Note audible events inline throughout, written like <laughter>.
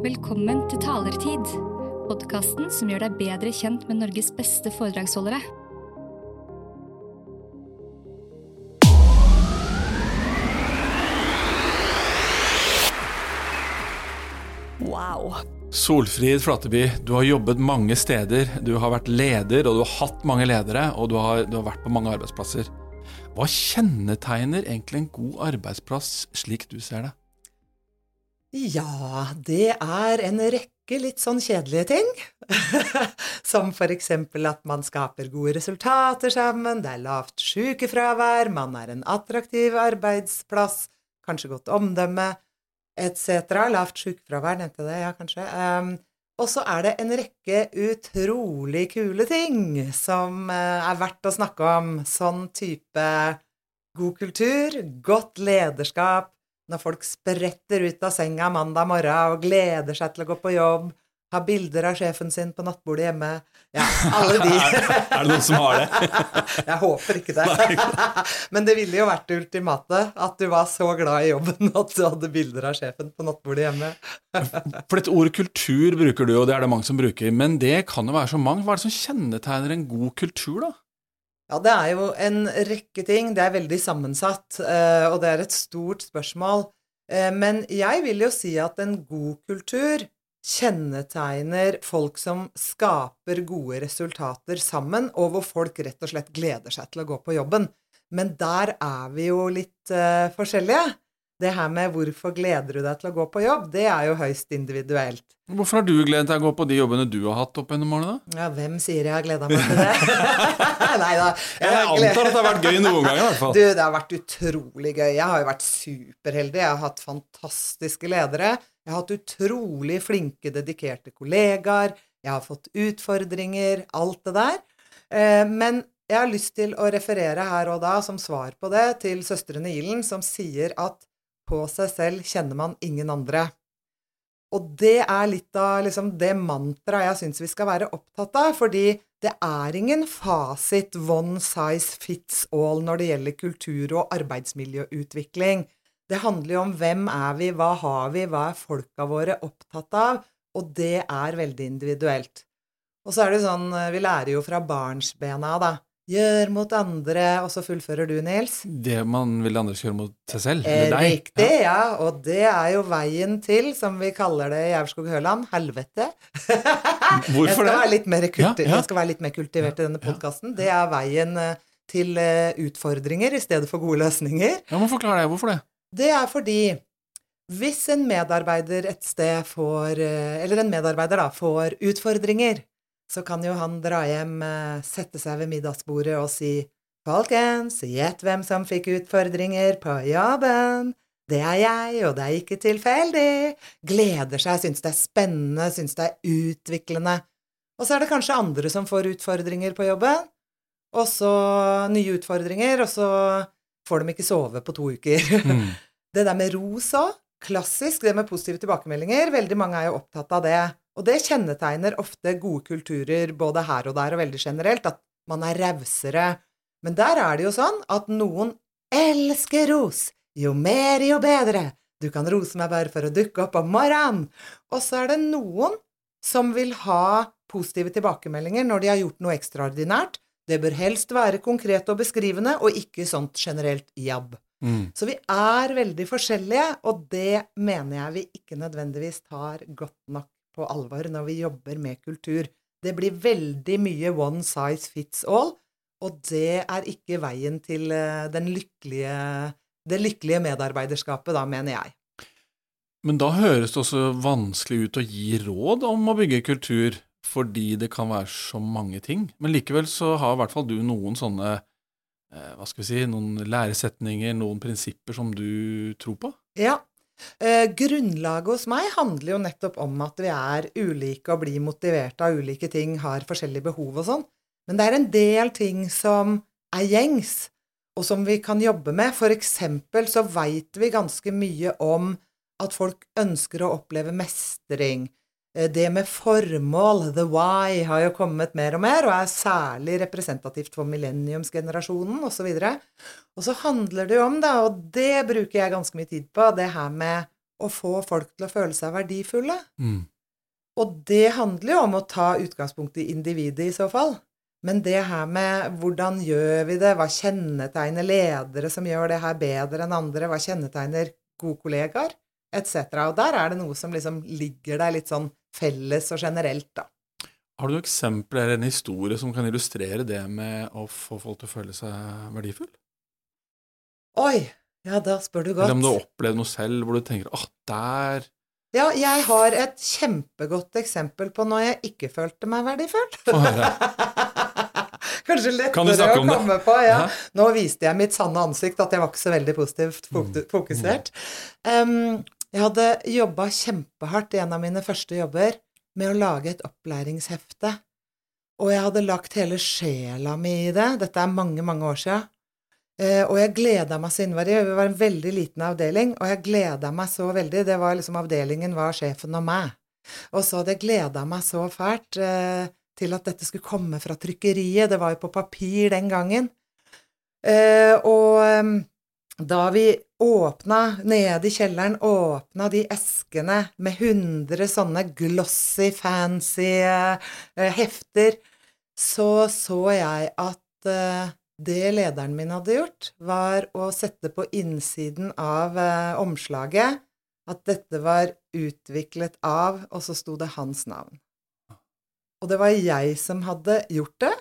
Velkommen til Talertid, podkasten som gjør deg bedre kjent med Norges beste foredragsholdere. Wow. Solfrid Flateby, du har jobbet mange steder. Du har vært leder, og du har hatt mange ledere, og du har, du har vært på mange arbeidsplasser. Hva kjennetegner egentlig en god arbeidsplass, slik du ser det? Ja, det er en rekke litt sånn kjedelige ting. <laughs> Som for eksempel at man skaper gode resultater sammen, det er lavt sykefravær, man er en attraktiv arbeidsplass, kanskje godt omdømme, etc. Lavt sykefravær, nevnte jeg det, ja, kanskje. Um, og så er det en rekke utrolig kule ting som uh, er verdt å snakke om. Sånn type god kultur, godt lederskap, når folk spretter ut av senga mandag morgen og gleder seg til å gå på jobb, har bilder av sjefen sin på nattbordet hjemme Ja, alle de. <laughs> er det noen som har det? <laughs> Jeg håper ikke det. <laughs> Men det ville jo vært det ultimate. At du var så glad i jobben at du hadde bilder av sjefen på nattbordet hjemme. For dette ordet kultur bruker du, og det er det mange som bruker. Men det kan jo være så mange. Hva er det som kjennetegner en god kultur, da? Ja, det er jo en rekke ting. Det er veldig sammensatt, eh, og det er et stort spørsmål. Eh, men jeg vil jo si at en god kultur kjennetegner folk som skaper gode resultater sammen, og hvor folk rett og slett gleder seg til å gå på jobben. Men der er vi jo litt uh, forskjellige. Det her med hvorfor gleder du deg til å gå på jobb, det er jo høyst individuelt. Hvorfor har du gledet deg til å gå på de jobbene du har hatt opp gjennom årene? Ja, hvem sier jeg har gleda meg til det? <laughs> Nei da. Jeg, jeg antar at det har vært gøy noen ganger, i hvert fall. Du, det har vært utrolig gøy. Jeg har jo vært superheldig. Jeg har hatt fantastiske ledere. Jeg har hatt utrolig flinke, dedikerte kollegaer. Jeg har fått utfordringer. Alt det der. Eh, men jeg har lyst til å referere her og da, som svar på det, til søstrene Ilen, som sier at på seg selv kjenner man ingen andre. Og det er litt av liksom, det mantraet jeg syns vi skal være opptatt av, fordi det er ingen fasit one size fits all når det gjelder kultur og arbeidsmiljøutvikling. Det handler jo om hvem er vi, hva har vi, hva er folka våre opptatt av? Og det er veldig individuelt. Og så er det sånn, eh, vi lærer jo fra barnsbena, da. Gjør mot andre, og så fullfører du, Nils. Det man vil andre skal gjøre mot seg selv? Eller deg? Riktig, ja. ja. Og det er jo veien til, som vi kaller det i Aurskog-Høland, helvete. <laughs> Hvorfor jeg skal det? Være litt mer kulti- Ja, ja. Jeg skal være litt mer kultivert i denne podkasten. Det er veien eh, til eh, utfordringer i stedet for gode løsninger. Ja, men Forklar det. Hvorfor det? Det er fordi hvis en medarbeider et sted får eh, Eller en medarbeider da, får utfordringer, så kan jo han dra hjem, eh, sette seg ved middagsbordet og si Folkens, gjett hvem som fikk utfordringer på jobben. Det er jeg, og det er ikke tilfeldig. Gleder seg, syns det er spennende, syns det er utviklende. Og så er det kanskje andre som får utfordringer på jobben, og så nye utfordringer, og så får de ikke sove på to uker. Mm. <laughs> Det der med ros òg, klassisk, det med positive tilbakemeldinger, veldig mange er jo opptatt av det. Og det kjennetegner ofte gode kulturer både her og der og veldig generelt, at man er rausere. Men der er det jo sånn at noen elsker ros. Jo mer, jo bedre. Du kan rose meg bare for å dukke opp om morgenen. Og så er det noen som vil ha positive tilbakemeldinger når de har gjort noe ekstraordinært. Det bør helst være konkret og beskrivende, og ikke sånt generelt jabb. Mm. Så vi er veldig forskjellige, og det mener jeg vi ikke nødvendigvis tar godt nok på alvor når vi jobber med kultur. Det blir veldig mye one size fits all, og det er ikke veien til eh, den lykkelige, det lykkelige medarbeiderskapet, da, mener jeg. Men da høres det også vanskelig ut å gi råd om å bygge kultur, fordi det kan være så mange ting. Men likevel så har i hvert fall du noen sånne eh, hva skal vi si, noen læresetninger, noen prinsipper som du tror på? Ja. Eh, grunnlaget hos meg handler jo nettopp om at vi er ulike og blir motiverte av ulike ting, har forskjellige behov og sånn. Men det er en del ting som er gjengs, og som vi kan jobbe med. For eksempel så veit vi ganske mye om at folk ønsker å oppleve mestring. Eh, Det med formål, the why, har jo kommet mer og mer, og er særlig representativt for millenniumsgenerasjonen osv. Og så handler det jo om, da, og det bruker jeg ganske mye tid på, det her med å få folk til å føle seg verdifulle. Mm. Og det handler jo om å ta utgangspunkt i individet i så fall. Men det her med hvordan gjør vi det, hva kjennetegner ledere som gjør det her bedre enn andre, hva kjennetegner gode kollegaer, etc. Og der er det noe som liksom ligger der litt sånn felles og generelt, da. Har du noen eksempler eller en historie som kan illustrere det med å få folk til å føle seg verdifull? Oi! Ja, da spør du godt. Eller om du har opplevd noe selv hvor du tenker åh, der Ja, jeg har et kjempegodt eksempel på når jeg ikke følte meg verdifull. <laughs> Kanskje Kan lettere snakke å komme på. Ja. Nå viste jeg mitt sanne ansikt, at jeg var ikke så veldig positivt Mm. fokusert. Um, jeg hadde jobba kjempehardt i en av mine første jobber med å lage et opplæringshefte. Og jeg hadde lagt hele sjela mi i det. Dette er mange, mange år sia. Eh, og jeg gleda meg så innmari. Vi var en veldig liten avdeling, og jeg gleda meg så veldig. Det var liksom Avdelingen var sjefen og meg. Og så hadde jeg gleda meg så fælt eh, til at dette skulle komme fra trykkeriet. Det var jo på papir den gangen. Eh, og da vi åpna nede i kjelleren, åpna de eskene med 100 sånne glossy, fancy eh, hefter, så så jeg at eh, det lederen min hadde gjort, var å sette på innsiden av eh, omslaget at dette var utviklet av, og så sto det hans navn. Og det var jeg som hadde gjort det.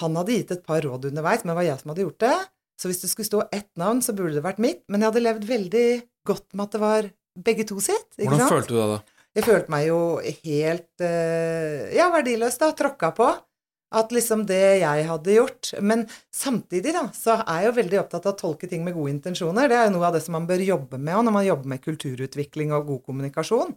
Han hadde gitt et par råd underveis, men det var jeg som hadde gjort det. Så hvis det skulle stå ett navn, så burde det vært mitt. Men jeg hadde levd veldig godt med at det var begge to sitt. ikke Hvordan sant? følte du deg da? Jeg følte meg jo helt eh, ja, verdiløs, da. Tråkka på. At liksom det jeg hadde gjort Men samtidig, da, så er jeg jo veldig opptatt av å tolke ting med gode intensjoner. Det er jo noe av det som man bør jobbe med når man jobber med kulturutvikling og god kommunikasjon.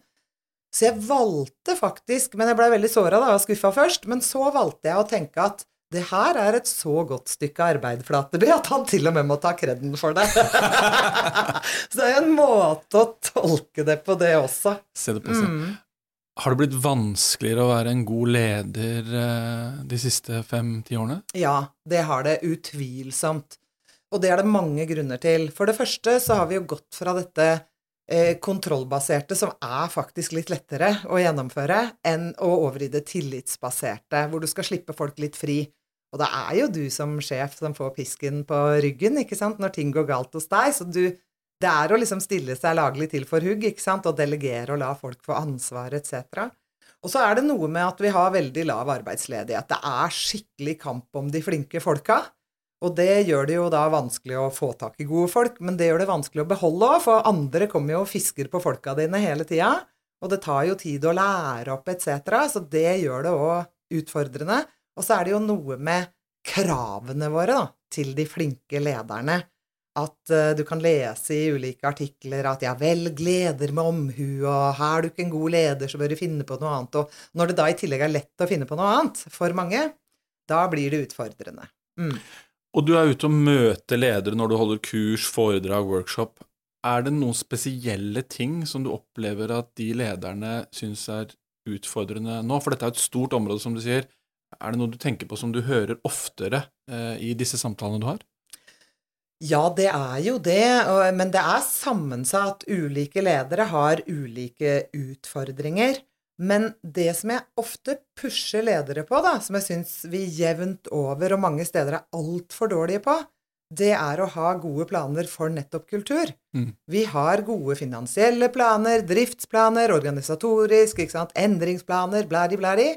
Så jeg valgte faktisk Men jeg blei veldig såra og skuffa først. Men så valgte jeg å tenke at det her er et så godt stykke arbeid, Flateby, at han til og med må ta kreden for det. <laughs> så det er jo en måte å tolke det på, det også. Se det på seg. Mm. Har det blitt vanskeligere å være en god leder eh, de siste fem-ti årene? Ja, det har det utvilsomt. Og det er det mange grunner til. For det første så har vi jo gått fra dette eh, kontrollbaserte, som er faktisk litt lettere å gjennomføre, enn å over i det tillitsbaserte, hvor du skal slippe folk litt fri. Og det er jo du som sjef som får pisken på ryggen, ikke sant, når ting går galt hos deg. Så du Det er å liksom stille seg laglig til for hugg, ikke sant, og delegere og la folk få ansvar, etc. Og så er det noe med at vi har veldig lav arbeidsledighet. Det er skikkelig kamp om de flinke folka. Og det gjør det jo da vanskelig å få tak i gode folk, men det gjør det vanskelig å beholde òg, for andre kommer jo og fisker på folka dine hele tida. Og det tar jo tid å lære opp etc., så det gjør det òg utfordrende. Og så er det jo noe med kravene våre da, til de flinke lederne. At uh, du kan lese i ulike artikler at ja, vel, leder med omhu, og er du ikke en god leder, så bør du finne på noe annet. Og når det da i tillegg er lett å finne på noe annet for mange, da blir det utfordrende. Mm. Og du er ute og møter ledere når du holder kurs, foredrag, workshop. Er det noen spesielle ting som du opplever at de lederne syns er utfordrende nå? For dette er et stort område, som du sier. Er det noe du tenker på som du hører oftere eh, i disse samtalene du har? Ja, det er jo det, men det er sammensatt. Ulike ledere har ulike utfordringer. Men det som jeg ofte pusher ledere på, da, som jeg syns vi jevnt over og mange steder er altfor dårlige på, det er å ha gode planer for nettopp kultur. Mm. Vi har gode finansielle planer, driftsplaner, organisatorisk, endringsplaner, blædi, blædi.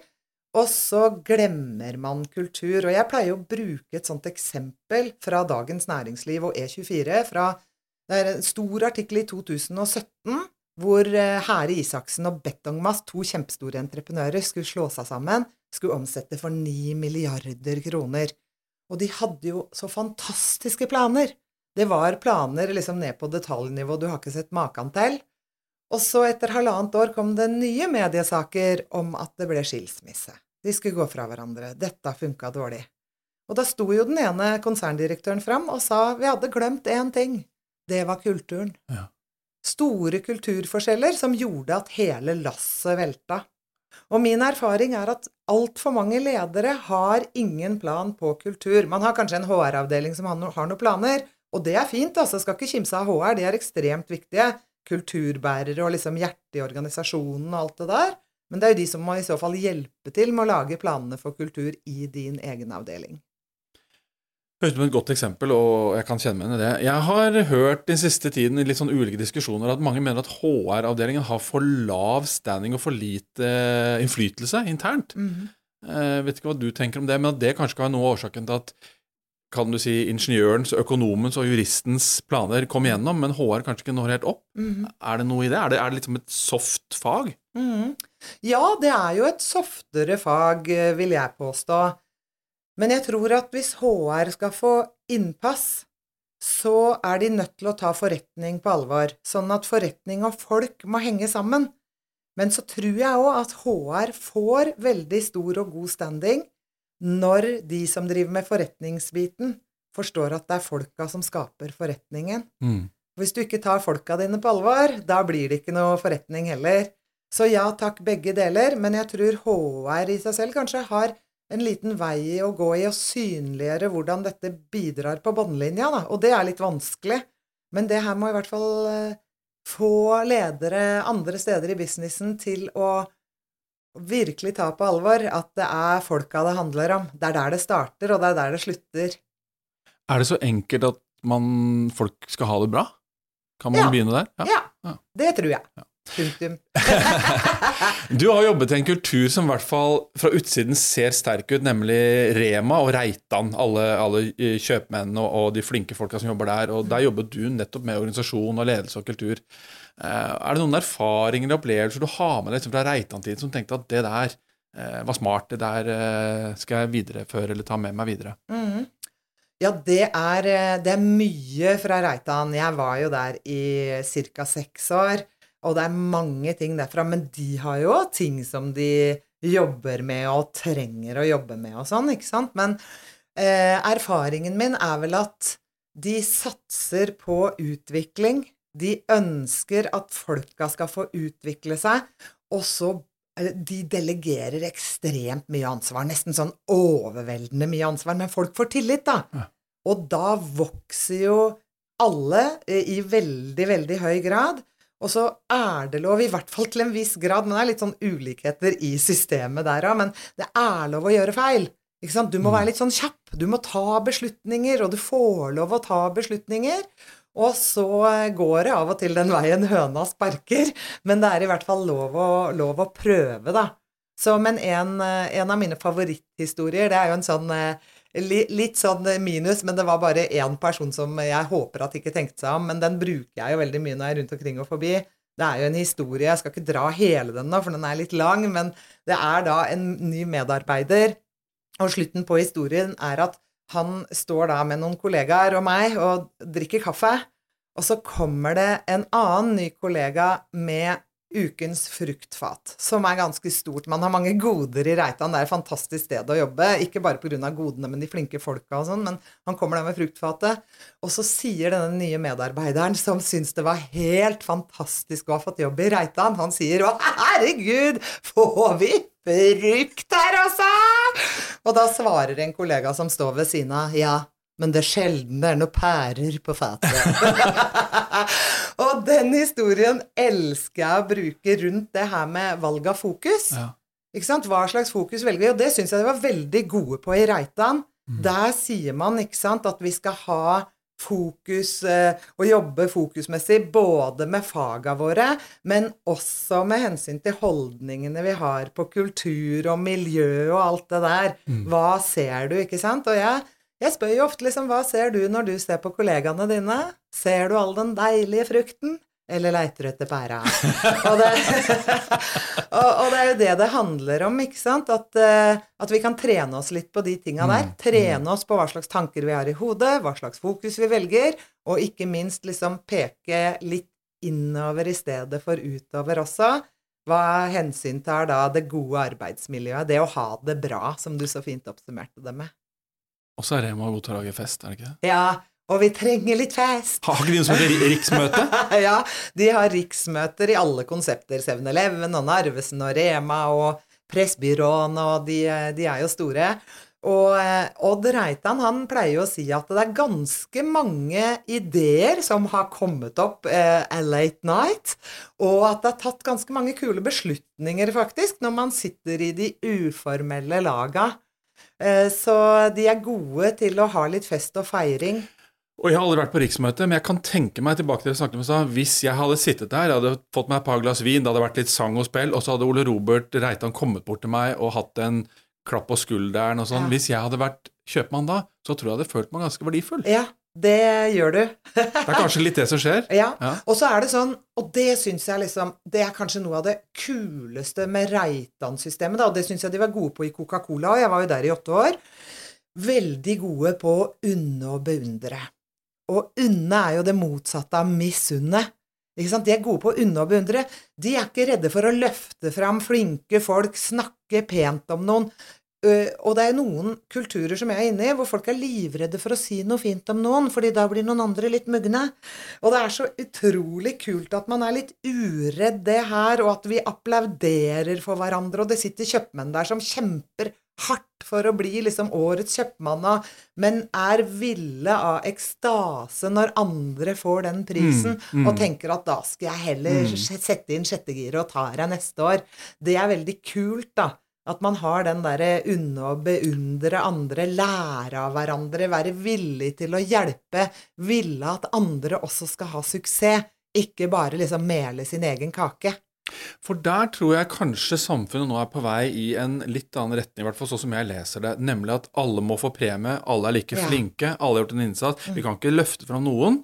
Og så glemmer man kultur. Og jeg pleier å bruke et sånt eksempel fra Dagens Næringsliv og E24 fra Det er en stor artikkel i 2017 hvor eh, Hære Isaksen og Betongmast, to kjempestore entreprenører, skulle slå seg sammen, skulle omsette for 9 milliarder kroner. Og de hadde jo så fantastiske planer. Det var planer liksom ned på detaljnivå du har ikke sett maken til. Og så etter halvannet år kom det nye mediesaker om at det ble skilsmisse. De skulle gå fra hverandre. Dette funka dårlig. Og da sto jo den ene konserndirektøren fram og sa vi hadde glemt én ting. Det var kulturen. Ja. Store kulturforskjeller som gjorde at hele lasset velta. Og min erfaring er at altfor mange ledere har ingen plan på kultur. Man har kanskje en HR-avdeling som har, noen planer, og det er fint, altså. Skal ikke kimse av HR, de er ekstremt viktige. kulturbærere og liksom hjertet i organisasjonen og alt det der. Men det er jo de som må i så fall hjelpe til med å lage planene for kultur i din egen avdeling. Høres ut som et godt eksempel, og jeg kan kjenne meg igjen i det. Jeg har hørt den siste tiden i litt sånn ulike diskusjoner at mange mener at HR-avdelingen har for lav standing og for lite innflytelse internt. Mhm. Jeg vet ikke hva du tenker om det, men at det kanskje kan være noe av årsaken til at kan du si, ingeniørens, økonomens og juristens planer kom igjennom, men HR kanskje ikke når helt opp. Mhm. Er det noe i det? Er det, er det liksom et soft fag? Mhm. Ja, det er jo et softere fag, eh, vil jeg påstå. Men jeg tror at hvis HR skal få innpass, så er de nødt til å ta forretning på alvor, sånn at forretning og folk må henge sammen. Men så tror jeg òg at HR får veldig stor og god standing når de som driver med forretningsbiten, forstår at det er folka som skaper forretningen. Mm. Hvis du ikke tar folka dine på alvor, da blir det ikke noe forretning heller. Så ja takk, begge deler, men jeg tror HR i seg selv kanskje har en liten vei å gå i å synliggjøre hvordan dette bidrar på båndlinja, da. Og det er litt vanskelig. Men det her må i hvert fall eh, få ledere andre steder i businessen til å virkelig ta på alvor at det er folka det handler om. Det er der det starter, og det er der det slutter. Er det så enkelt at man, folk skal ha det bra? Kan man Ja. begynne der? Ja, Ja. det tror jeg. Punktum. <laughs> Du har jobbet i en kultur som i hvert fall fra utsiden ser sterk ut, nemlig Rema og Reitan. Alle, alle eh, kjøpmennene og, og de flinke folka som jobber der. Og der jobbet du nettopp med organisasjon og ledelse og kultur. Eh, er det noen erfaringer eller opplevelser du har med deg liksom fra Reitan-tiden som tenkte at det der eh, var smart, det der skal jeg videreføre eller ta med meg videre? Mhm. Ja, det er, det er mye fra Reitan. Jeg var jo der i ca. seks år, og det er mange ting derfra. Men de har jo ting som de jobber med og trenger å jobbe med og sånn, ikke sant? Men eh, erfaringen min er vel at de satser på utvikling. De ønsker at folka skal få utvikle seg, og så de delegerer ekstremt mye ansvar, nesten sånn overveldende mye ansvar, men folk får tillit, da. Ja. Og da vokser jo alle eh, i veldig, veldig høy grad. Og så er det lov, i hvert fall til en viss grad, men det er litt sånn ulikheter i systemet der òg, men det er lov å gjøre feil. Ikke sant? Du må være litt sånn kjapp. Du må ta beslutninger, og du får lov å ta beslutninger. Og så går det av og til den veien høna sparker, men det er i hvert fall lov å, lov å prøve, da. Så, men en, eh, en av mine favoritthistorier, det er jo en sånn eh, Litt sånn minus, men det var bare én person som jeg håper at ikke tenkte seg om, men den bruker jeg jo veldig mye når jeg er rundt omkring og forbi. Det er jo en historie, jeg skal ikke dra hele den nå, for den er litt lang, men det er da en ny medarbeider, og slutten på historien er at han står da med noen kollegaer og meg og drikker kaffe, og så kommer det en annen ny kollega med ukens fruktfat, som er ganske stort. Man har mange goder i Reitan, det er et fantastisk sted å jobbe. Ikke bare pga. godene, men de flinke folka og sånn. Men han kommer der med fruktfatet, og så sier denne nye medarbeideren, som syns det var helt fantastisk å ha fått jobb i Reitan, han sier 'Å, herregud, får vi frukt her også?' Og da svarer en kollega som står ved siden av, 'Ja, men det er sjelden det er noen pærer på fatet'. <laughs> og den historien elsker jeg å bruke rundt det her med valg av fokus. Ja. Ikke sant? Hva slags fokus velger vi? Og det syns jeg de var veldig gode på i Reitan. Der sier man ikke sant, at vi skal ha fokus eh, og jobbe fokusmessig både med faga våre, men også med hensyn til holdningene vi har på kultur og miljø og alt det der. Hva ser du, ikke sant? Og jeg, jeg spør jo ofte liksom, hva ser du når du ser på kollegaene dine? Ser du all den deilige frukten? Eller leiter du etter pæra? <laughs> og, det, <laughs> og, og det er jo det det handler om, ikke sant? At, eh, at vi kan trene oss litt på de tinga der. Trene oss på hva slags tanker vi har i hodet, hva slags fokus vi velger, og ikke minst liksom peke litt innover i stedet for utover også. Hva hensyntar da det gode arbeidsmiljøet, det å ha det bra, som du så fint oppsummerte det med. Og så er Rema god til å lage fest, er det ikke det? Ja, og vi trenger litt fest! Har ikke de noe som heter riksmøte? <laughs> ja, de har riksmøter i alle konsepter. 7-Eleven og Narvesen og Rema og Pressbyråen, og de, de er jo store. Og eh, Odd Reitan han pleier jo å si at det er ganske mange ideer som har kommet opp eh, late night, og at det er tatt ganske mange kule beslutninger, faktisk, når man sitter i de uformelle laga. Eh, så de er gode til å ha litt fest og feiring. Og jeg har aldri vært på riksmøte, men jeg kan tenke meg tilbake til det vi snakket om. Hvis jeg hadde sittet der, jeg hadde fått meg et par glass vin, det hadde vært litt sang og spill, og så hadde Ole Robert Reitan kommet bort til meg og hatt en klapp på skulderen og sånn. Ja. Hvis jeg hadde vært kjøpmann da, så tror jeg jeg hadde følt meg ganske verdifull. Ja, det gjør du. Det er kanskje litt det som skjer. Ja. Ja. Og så er det sånn, og det syns jeg liksom Det er kanskje noe av det kuleste med Reitan-systemet, da, og det syns jeg de var gode på i Coca-Cola, og jeg var jo der i åtte år. Veldig gode på å unne og beundre. Og unne er jo det motsatte av misunne. Ikke sant? De er gode på å unne og beundre. De er ikke redde for å løfte fram flinke folk, snakke pent om noen. Øh, og det er noen kulturer som jeg er inne i, hvor folk er livredde for å si noe fint om noen, fordi da blir noen andre litt mugne. Og det er så utrolig kult at man er litt uredd det her, og at vi applauderer for hverandre, og det sitter kjøpmenn der som kjemper hardt for å bli liksom årets kjøpmann, men er ville av ekstase når andre får den prisen, Mm, mm. og tenker at da skal jeg heller Mm. sette inn sjettegiret og ta her neste år. Det er veldig kult, da. At man har den derre unne å beundre andre, lære av hverandre, være villig til å hjelpe, ville at andre også skal ha suksess, ikke bare liksom mele sin egen kake. For der tror jeg kanskje samfunnet nå er på vei i en litt annen retning, i hvert fall sånn som jeg leser det, nemlig at alle må få premie, alle er like. Mm. flinke, alle har gjort en innsats. Vi kan ikke løfte fram noen.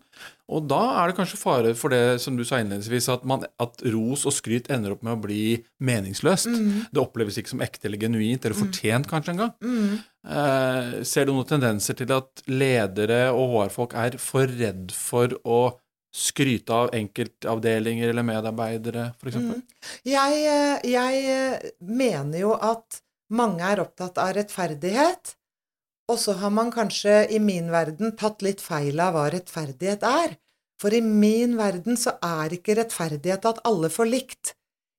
Og da er det kanskje fare for det som du sa innledningsvis, at, man, at ros og skryt ender opp med å bli meningsløst. Mm. Det oppleves ikke som ekte eller genuint, eller fortjent kanskje engang. Mm. Eh, ser du noen tendenser til at ledere og HR-folk er for redd for å skryte av enkeltavdelinger eller medarbeidere, f.eks.? Mm. Jeg, eh, jeg eh, mener jo at mange er opptatt av rettferdighet, og så har man kanskje i min verden tatt litt feil av hva rettferdighet er. For i min verden så er ikke rettferdighet at alle får likt.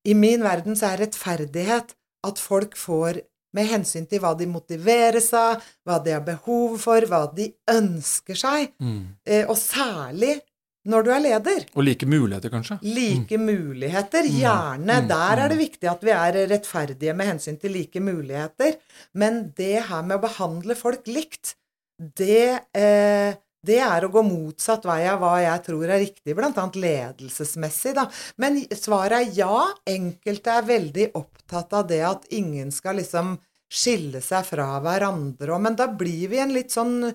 I min verden så er rettferdighet at folk får med hensyn til hva de motiveres av, hva de har behov for, hva de ønsker seg, Mm. eh, og særlig når du er leder. Og like muligheter, kanskje? Like muligheter, gjerne. Mm, Der er det mm. viktig at vi er rettferdige med hensyn til like muligheter. Men det her med å behandle folk likt, det, eh, det er å gå motsatt vei av hva jeg tror er riktig, annet ledelsesmessig, da. Men svaret er ja. Enkelte er veldig opptatt av det at ingen skal liksom skille seg fra hverandre, men da blir vi en litt sånn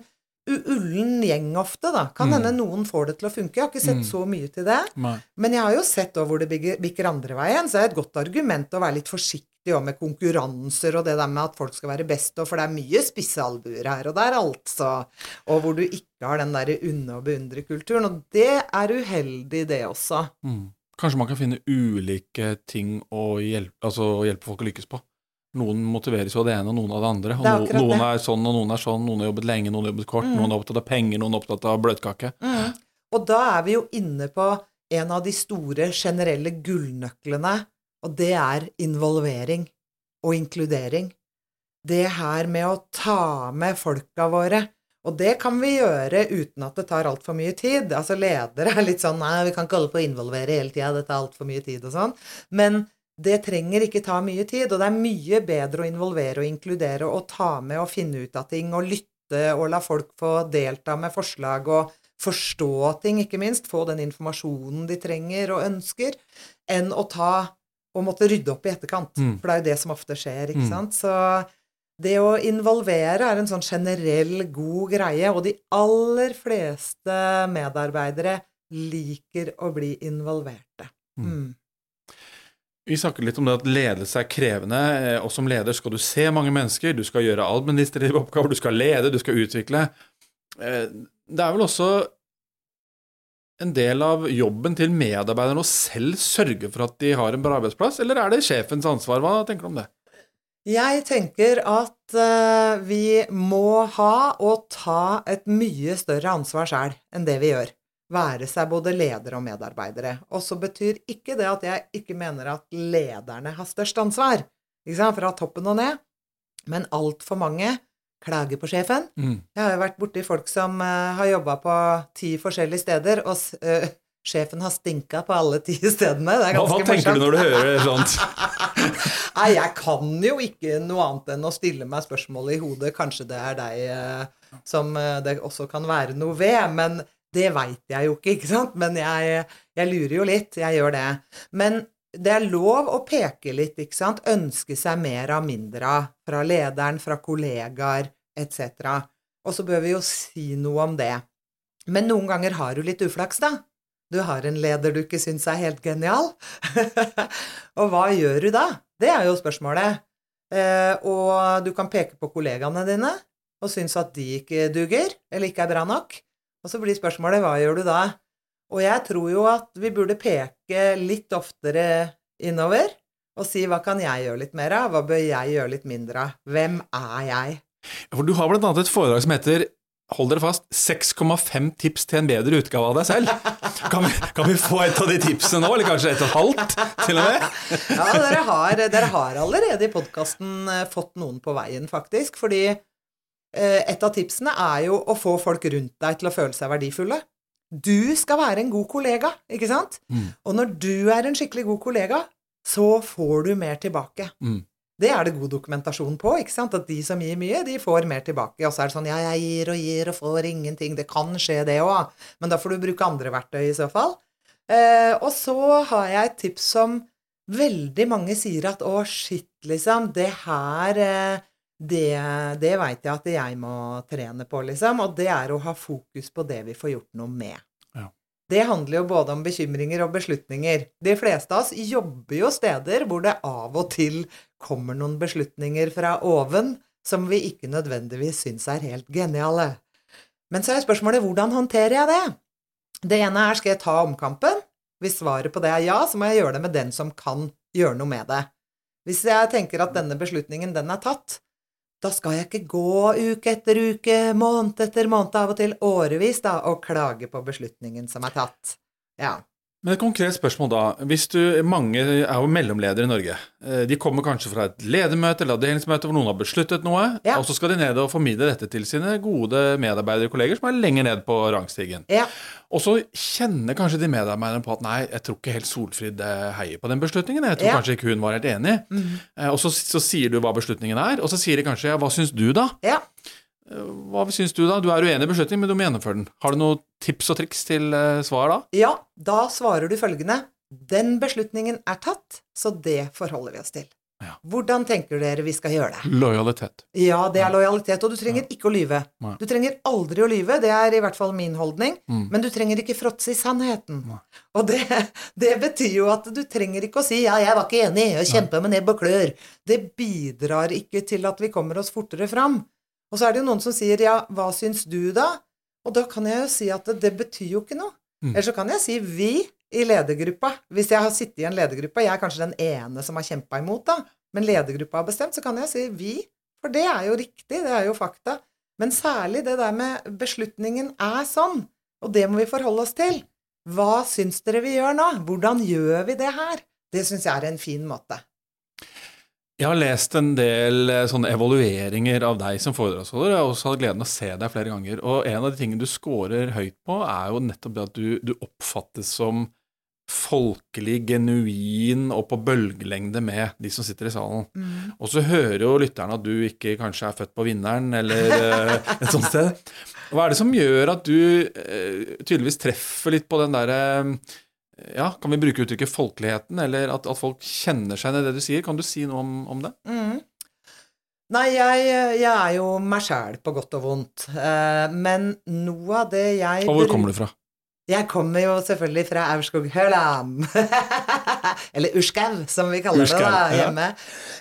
ullen gjeng ofte, da. Kan Mm. hende noen får det til å funke. Jeg har ikke sett Mm. så mye til det. Nei. Men jeg har jo sett da hvor det bikker, andre veien, så er det et godt argument å være litt forsiktig også med konkurranser og det der med at folk skal være best, og for det er mye spisse albuer her og der, altså. Og hvor du ikke har den derre unne- og beundre-kulturen. Og det er uheldig, det også. Mm. Kanskje man kan finne ulike ting å hjelpe, altså, hjelpe folk å lykkes på. Noen motiveres av det ene, og noen av det andre. Det er noen det. er sånn, og noen er sånn. Noen har jobbet lenge, noen har jobbet kort. Mm. Noen er opptatt av penger, noen er opptatt av bløtkake. Og da er vi jo inne på en av de store generelle gullnøklene, og det er involvering og inkludering. Det her med å ta med folka våre. Og det kan vi gjøre uten at det tar altfor mye tid. Altså ledere er litt sånn Nei, vi kan ikke holde på å involvere hele tida, det tar altfor mye tid og sånn. Men det trenger ikke ta mye tid, og det er mye bedre å involvere og inkludere og ta med og finne ut av ting og lytte og la folk få delta med forslag og forstå ting, ikke minst, få den informasjonen de trenger og ønsker, enn å ta og måtte rydde opp i etterkant. Mm. For det er jo det som ofte skjer, ikke Mm. sant. Så det å involvere er en sånn generell god greie, og de aller fleste medarbeidere liker å bli involverte. Mm. Vi snakker litt om det at ledelse er krevende, eh, og som leder skal du se mange mennesker, du skal gjøre administrative oppgaver, du skal lede, du skal utvikle. Eh, Det er vel også en del av jobben til medarbeiderne å selv sørge for at de har en bra arbeidsplass, eller er det sjefens ansvar? Hva tenker du om det? Jeg tenker at eh, vi må ha og ta et mye større ansvar sjøl enn det vi gjør. Være seg både ledere og medarbeidere. Og så betyr ikke det at jeg ikke mener at lederne har størst ansvar, ikke sant? fra toppen og ned. Men altfor mange klager på sjefen. Mm. Jeg har jo vært borti folk som uh, har jobba på ti forskjellige steder, og eh, sjefen har stinka på alle ti stedene. Det er ganske morsomt. hva tenker du når du hører sånt? <laughs> Nei, jeg kan jo ikke noe annet enn å stille meg spørsmålet i hodet. Kanskje det er deg uh, som det også kan være noe ved. Men det veit jeg jo ikke, ikke sant? Men jeg, jeg lurer jo litt. Jeg gjør det. Men det er lov å peke litt, ikke sant? Ønske seg mer av mindre. Fra lederen, fra kollegaer etc. Og så bør vi jo si noe om det. Men noen ganger har du litt uflaks, da. Du har en leder du ikke syns er helt genial. <laughs> og hva gjør du da? Det er jo spørsmålet. Eh, og du kan peke på kollegaene dine og synes at de ikke duger, eller ikke er bra nok. Og så blir spørsmålet hva gjør du da? Og jeg tror jo at vi burde peke litt oftere innover og si hva kan jeg gjøre litt mer av, hva bør jeg gjøre litt mindre av? Hvem er jeg? For du har blant annet et foredrag som heter Hold dere fast 6,5 tips til en bedre utgave av deg selv. Kan vi, kan vi få et av de tipsene nå, eller kanskje et og et halvt, til og med? Ja, dere har, dere har allerede i podkasten fått noen på veien, faktisk. Fordi eh, et av tipsene er jo å få folk rundt deg til å føle seg verdifulle. Du skal være en god kollega, ikke sant? Mm. Og når du er en skikkelig god kollega, så får du mer tilbake. Mm. Det er det god dokumentasjon på, ikke sant? At de som gir mye, de får mer tilbake. Og så er det sånn ja, jeg gir og gir og får ingenting. Det kan skje, det òg. Men da får du bruke andre verktøy i så fall. Eh, og så har jeg et tips som veldig mange sier at å, shit, liksom, det her eh, Det, det veit jeg at jeg må trene på, liksom. Og det er å ha fokus på det vi får gjort noe med. Ja. Det handler jo både om bekymringer og beslutninger. De fleste av oss jobber jo steder hvor det av og til kommer noen beslutninger fra oven som vi ikke nødvendigvis syns er helt geniale. Men så er spørsmålet hvordan håndterer jeg det? Det ene er skal jeg ta omkampen? Hvis svaret på det er ja, så må jeg gjøre det med den som kan gjøre noe med det. Hvis jeg tenker at denne beslutningen, den er tatt, da skal jeg ikke gå uke etter uke, måned etter måned, av og til årevis, da, og klage på beslutningen som er tatt. Ja. Men et konkret spørsmål da. Hvis du, Mange er jo mellomledere i Norge. Eh, De kommer kanskje fra et ledermøte eller avdelingsmøte hvor noen har besluttet noe, Ja. og så skal de ned og formidle dette til sine gode medarbeidere og kolleger som er lenger ned på rangstigen. Ja. Og så kjenner kanskje de medarbeiderne på at nei, jeg tror ikke helt Solfrid eh, heier på den beslutningen. Jeg tror Ja. kanskje ikke hun var helt enig. Mm. Og så, så sier du hva beslutningen er, og så sier de kanskje ja, hva syns du da? ja. Hva syns du da? Du er uenig i beslutningen, men du må gjennomføre den. Har du noen tips og triks til eh, svar da? Ja, da svarer du følgende. Den beslutningen er tatt, så det forholder vi oss til. Ja. Hvordan tenker dere vi skal gjøre det? Lojalitet. Ja, det er lojalitet, og du trenger ikke å lyve. Nei. Du trenger aldri å lyve, det er i hvert fall min holdning, Mm. men du trenger ikke fråtse i sannheten. Nei. Og det, det betyr jo at du trenger ikke å si 'ja, jeg var ikke enig', og kjempe med nebb og klør. Det bidrar ikke til at vi kommer oss fortere fram. Og så er det jo noen som sier 'ja, hva syns du da?' Og da kan jeg jo si at det, det betyr jo ikke noe. Mm. Eller så kan jeg si 'vi' i ledergruppa. Hvis jeg har sittet i en ledergruppe, jeg er kanskje den ene som har kjempa imot, da, men ledergruppa har bestemt, så kan jeg si 'vi', for det er jo riktig, det er jo fakta. Men særlig det der med beslutningen er sånn, og det må vi forholde oss til. Hva syns dere vi gjør nå? Hvordan gjør vi det her? Det syns jeg er en fin måte. Jeg har lest en del eh, sånne evalueringer av deg som foredragsholder. Jeg har også hatt gleden av å se deg flere ganger. Og en av de tingene du scorer høyt på, er jo nettopp det at du, du oppfattes som folkelig, genuin og på bølgelengde med de som sitter i salen. Og så hører jo lytterne at du ikke kanskje er født på vinneren, eller eh, <laughs> et sånt sted. Hva er det som gjør at du eh, tydeligvis treffer litt på den derre ja, kan vi bruke uttrykket folkeligheten, eller at, at folk kjenner seg igjen i det du sier? Kan du si noe om, om det? Mm. Nei, jeg, jeg er jo meg sjæl på godt og vondt. Eh, men noe av det jeg Og hvor kommer du fra? Jeg kommer jo selvfølgelig fra Aurskog-Høland. <laughs> Eller Urskau, som vi kaller Urskau, det da, hjemme.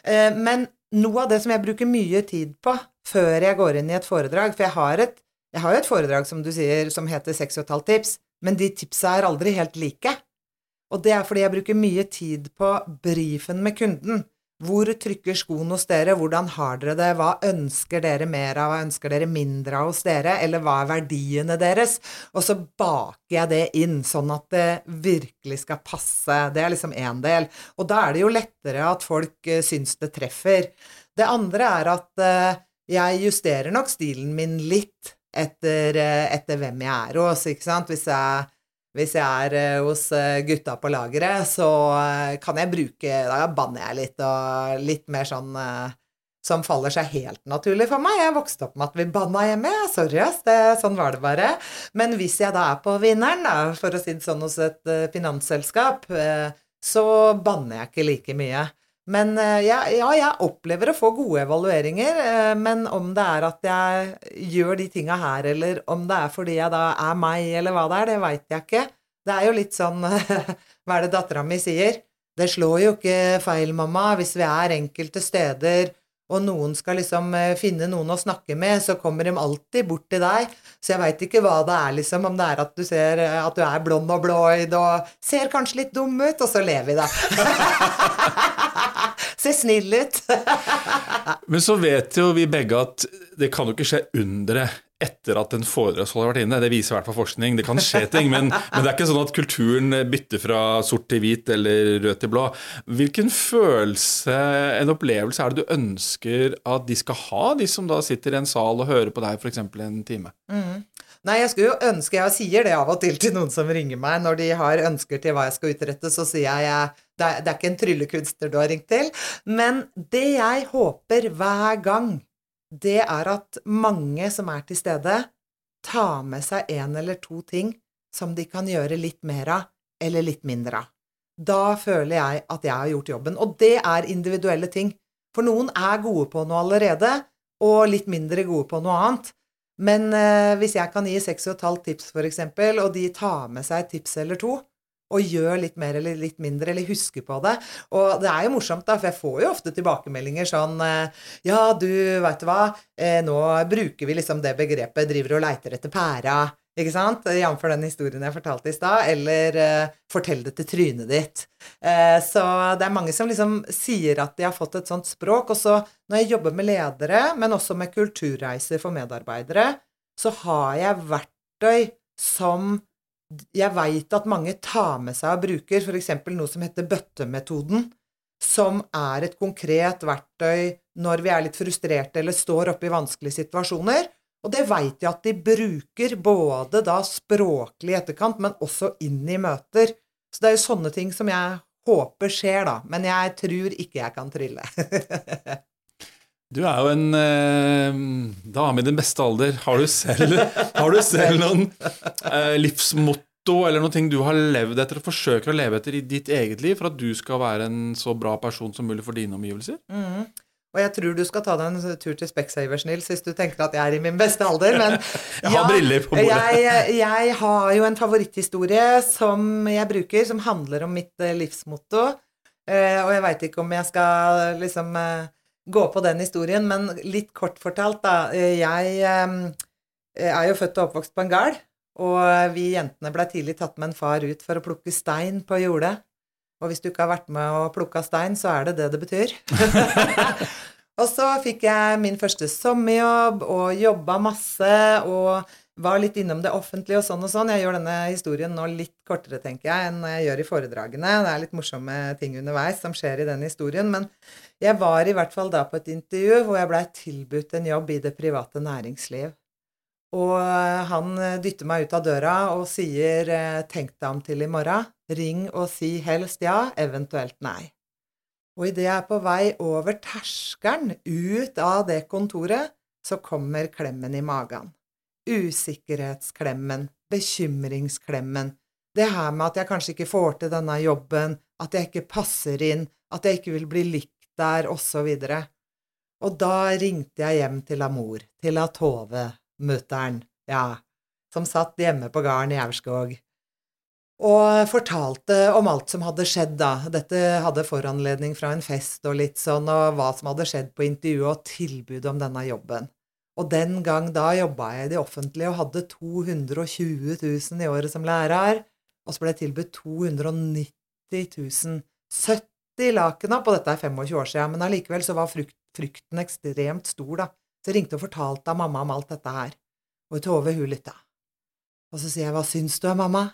Ja. Men noe av det som jeg bruker mye tid på før jeg går inn i et foredrag For jeg har, et, jeg har jo et foredrag, som du sier, som heter 6 15 tips, men de tipsa er aldri helt like. Og det er fordi jeg bruker mye tid på brifen med kunden. Hvor trykker skoen hos dere? Hvordan har dere det? Hva ønsker dere mer av? Hva ønsker dere mindre av hos dere? Eller hva er verdiene deres? Og så baker jeg det inn, sånn at det virkelig skal passe. Det er liksom én del. Og da er det jo lettere at folk uh, syns det treffer. Det andre er at uh, jeg justerer nok stilen min litt etter, eh, etter hvem jeg er hos, ikke sant. Hvis jeg, hvis jeg er eh, hos eh, gutta på lageret, så eh, kan jeg bruke Da banner jeg litt, og litt mer sånn som faller seg helt naturlig for meg. Jeg vokste opp med at vi banna hjemme. Sorry, ass. Det, sånn var det bare. Men hvis jeg da er på vinneren, da, for å si det sånn hos et finansselskap, så banner jeg ikke like mye. Men uh, ja, ja, jeg opplever å få gode evalueringer, men om det er at jeg gjør de tinga her, eller om det er fordi jeg da er meg, eller hva det er, det veit jeg ikke. Det er jo litt sånn <laughs> Hva er det dattera mi sier? Det slår jo ikke feil, mamma, hvis vi er enkelte steder og noen skal liksom eh, finne noen å snakke med, så kommer de alltid bort til deg. Så jeg veit ikke hva det er, liksom, om det er at du ser eh, at du er blond og blåøyd og ser kanskje litt dum ut, og så ler vi, da. <laughs> ser snill ut. <laughs> Men så vet jo vi begge at det kan jo ikke skje undre etter at en foredragsholder har vært inne. Det viser i hvert fall forskning. Det kan skje ting, men, men, det er ikke sånn at kulturen bytter fra sort til hvit eller rød til blå. Hvilken følelse, en opplevelse, er det du ønsker at de skal ha, de som da sitter i en sal og hører på deg f.eks. en time? Mm. Nei, jeg skulle jo ønske Jeg sier det av og til til noen som ringer meg når de har ønsker til hva jeg skal utrette, så sier jeg, jeg det, det er ikke en tryllekunstner du har ringt til. Men det jeg håper hver gang det er at mange som er til stede, tar med seg en eller to ting som de kan gjøre litt mer av, eller litt mindre av. Da føler jeg at jeg har gjort jobben. Og det er individuelle ting. For noen er gode på noe allerede, og litt mindre gode på noe annet. Men eh, hvis jeg kan gi seks og et halvt tips, eksempel, og de tar med seg et tips eller to, og gjør litt mer eller litt mindre, eller husker på det. Og det er jo morsomt, da, for jeg får jo ofte tilbakemeldinger sånn eh, Ja, du, veit du hva, eh, nå bruker vi liksom det begrepet, driver og leiter etter pæra. Ikke sant? Jf. den historien jeg fortalte i stad. Eller uh, 'fortell det til trynet ditt'. Så det er mange som liksom sier at de har fått et sånt språk. Og så når jeg jobber med ledere, men også med kulturreiser for medarbeidere, så har jeg verktøy som jeg veit at mange tar med seg og bruker f.eks. noe som heter bøttemetoden, som er et konkret verktøy når vi er litt frustrerte eller står oppe i vanskelige situasjoner. Og det veit jeg at de bruker både da språklig i etterkant, men også inn i møter. Så det er jo sånne ting som jeg håper skjer, da. Men jeg tror ikke jeg kan trylle. <laughs> Du er jo en eh, dame i din beste alder. Har du selv, har du selv noen eh, livsmotto eller noen ting du har levd etter og forsøker å leve etter i ditt eget liv for at du skal være en så bra person som mulig for dine omgivelser? Mm. Og jeg tror du skal ta deg en tur til Specsavers, Nils, hvis du tenker at jeg er i min beste alder. Men <laughs> jeg har briller på bordet. Jeg, jeg, har jo en favoritthistorie som jeg bruker, som handler om mitt eh, livsmotto. Eh, og jeg veit ikke om jeg skal liksom eh, gå på den historien, men litt kort fortalt, da. Jeg er jo født og oppvokst på en gard, og vi jentene blei tidlig tatt med en far ut for å plukke stein på jordet. Og hvis du ikke har vært med og plukka stein, så er det det det betyr. <laughs> og så fikk jeg min første sommerjobb og jobba masse og var litt innom det offentlige og sånn og sånn. Jeg gjør denne historien nå litt kortere, tenker jeg, enn jeg gjør i foredragene. Det er litt morsomme ting underveis som skjer i den historien. Men jeg var i hvert fall da på et intervju hvor jeg blei tilbudt en jobb i det private næringsliv. Og han dytter meg ut av døra og sier 'tenk deg om til i morgen'. Ring og si helst ja, eventuelt nei. Og idet jeg er på vei over terskelen ut av det kontoret, så kommer klemmen i magen usikkerhetsklemmen, bekymringsklemmen, det her med at jeg kanskje ikke får til denne jobben, at jeg ikke passer inn, at jeg ikke vil bli likt der, osv. Og, og da ringte jeg hjem til Amor, til Tove, mutter'n, ja, som satt hjemme på gården i Aurskog, og fortalte om alt som hadde skjedd, da. Dette hadde foranledning fra en fest og litt sånn, og hva som hadde skjedd på intervjuet, og tilbudet om denne jobben. Og den gang da jobba jeg i det offentlige og hadde 220 000 i året som lærer. Og så ble jeg tilbudt 290 000. 70 lakener på dette er 25 år siden, men allikevel så var frykten ekstremt stor, da. Så jeg ringte og fortalte av mamma om alt dette her. Og Tove hun lytta. Og så sier jeg, hva syns du, mamma?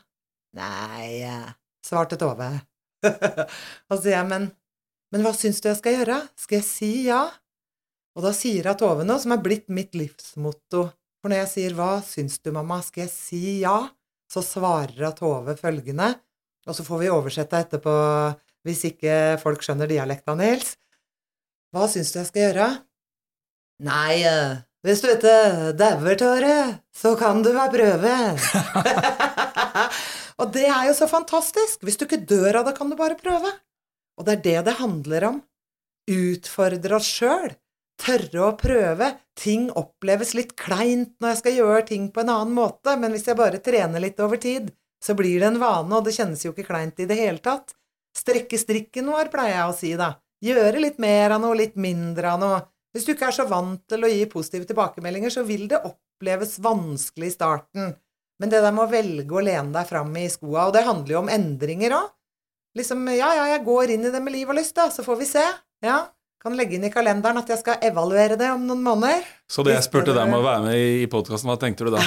Nei, svarte Tove. <laughs> og så sier jeg, men, men hva syns du jeg skal gjøre? Skal jeg si ja? Og da sier jeg Tove noe som er blitt mitt livsmotto. For når jeg sier 'Hva syns du, mamma?' skal jeg si ja, så svarer Tove følgende, og så får vi oversette etterpå hvis ikke folk skjønner dialekta, Nils. Hva syns du jeg skal gjøre? Nei, eh, hvis du ikke dauer, Tore, så kan du bare prøve. <laughs> og det er jo så fantastisk. Hvis du ikke dør av det, kan du bare prøve. Og det er det det handler om. Utfordre oss sjøl. Tørre å prøve. Ting oppleves litt kleint når jeg skal gjøre ting på en annen måte, men hvis jeg bare trener litt over tid, så blir det en vane, og det kjennes jo ikke kleint i det hele tatt. Strekke strikken vår, pleier jeg å si, da. Gjøre litt mer av noe, litt mindre av noe. Hvis du ikke er så vant til å gi positive tilbakemeldinger, så vil det oppleves vanskelig i starten. Men det der med å velge å lene deg fram i skoa, og det handler jo om endringer òg. Liksom, ja, ja, jeg går inn i det med liv og lyst, da, så får vi se. Ja, kan legge inn i kalenderen at jeg skal evaluere det om noen måneder. Så det jeg spurte deg om å være med i podkasten, hva tenkte du da?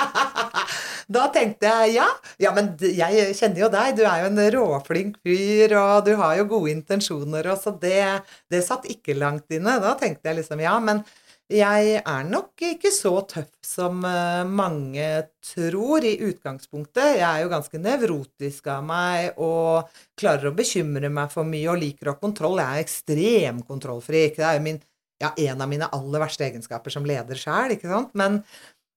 <laughs> da tenkte jeg ja. Ja, men jeg kjenner jo deg. Du er jo en råflink fyr, og du har jo gode intensjoner, og så det, det satt ikke langt inne. Da tenkte jeg liksom ja, men jeg er nok ikke så tøff som eh, mange tror i utgangspunktet. Jeg er jo ganske nevrotisk av meg og klarer å bekymre meg for mye og liker å ha kontroll. Jeg er ekstrem kontrollfrik. Det er jo min, ja, en av mine aller verste egenskaper som leder sjæl, ikke sant. Men,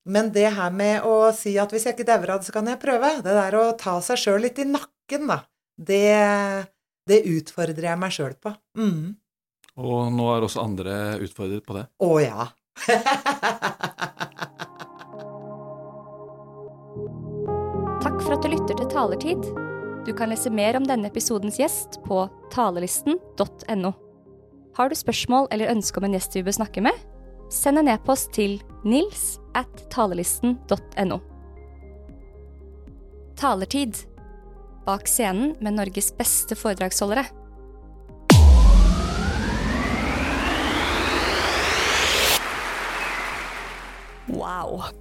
men, det her med å si at hvis jeg ikke dauer av det, så kan jeg prøve, det der å ta seg sjøl litt i nakken, da, det, det utfordrer jeg meg sjøl på. Mm. Og nå er også andre utfordret på det. Å ja. <laughs> Takk for at du lytter til Talertid. Du kan lese mer om denne episodens gjest på talelisten.no. Har du spørsmål eller ønske om en gjest vi bør snakke med? Send en e-post til nils at talelisten.no. Talertid. Bak scenen med Norges beste foredragsholdere. Wow.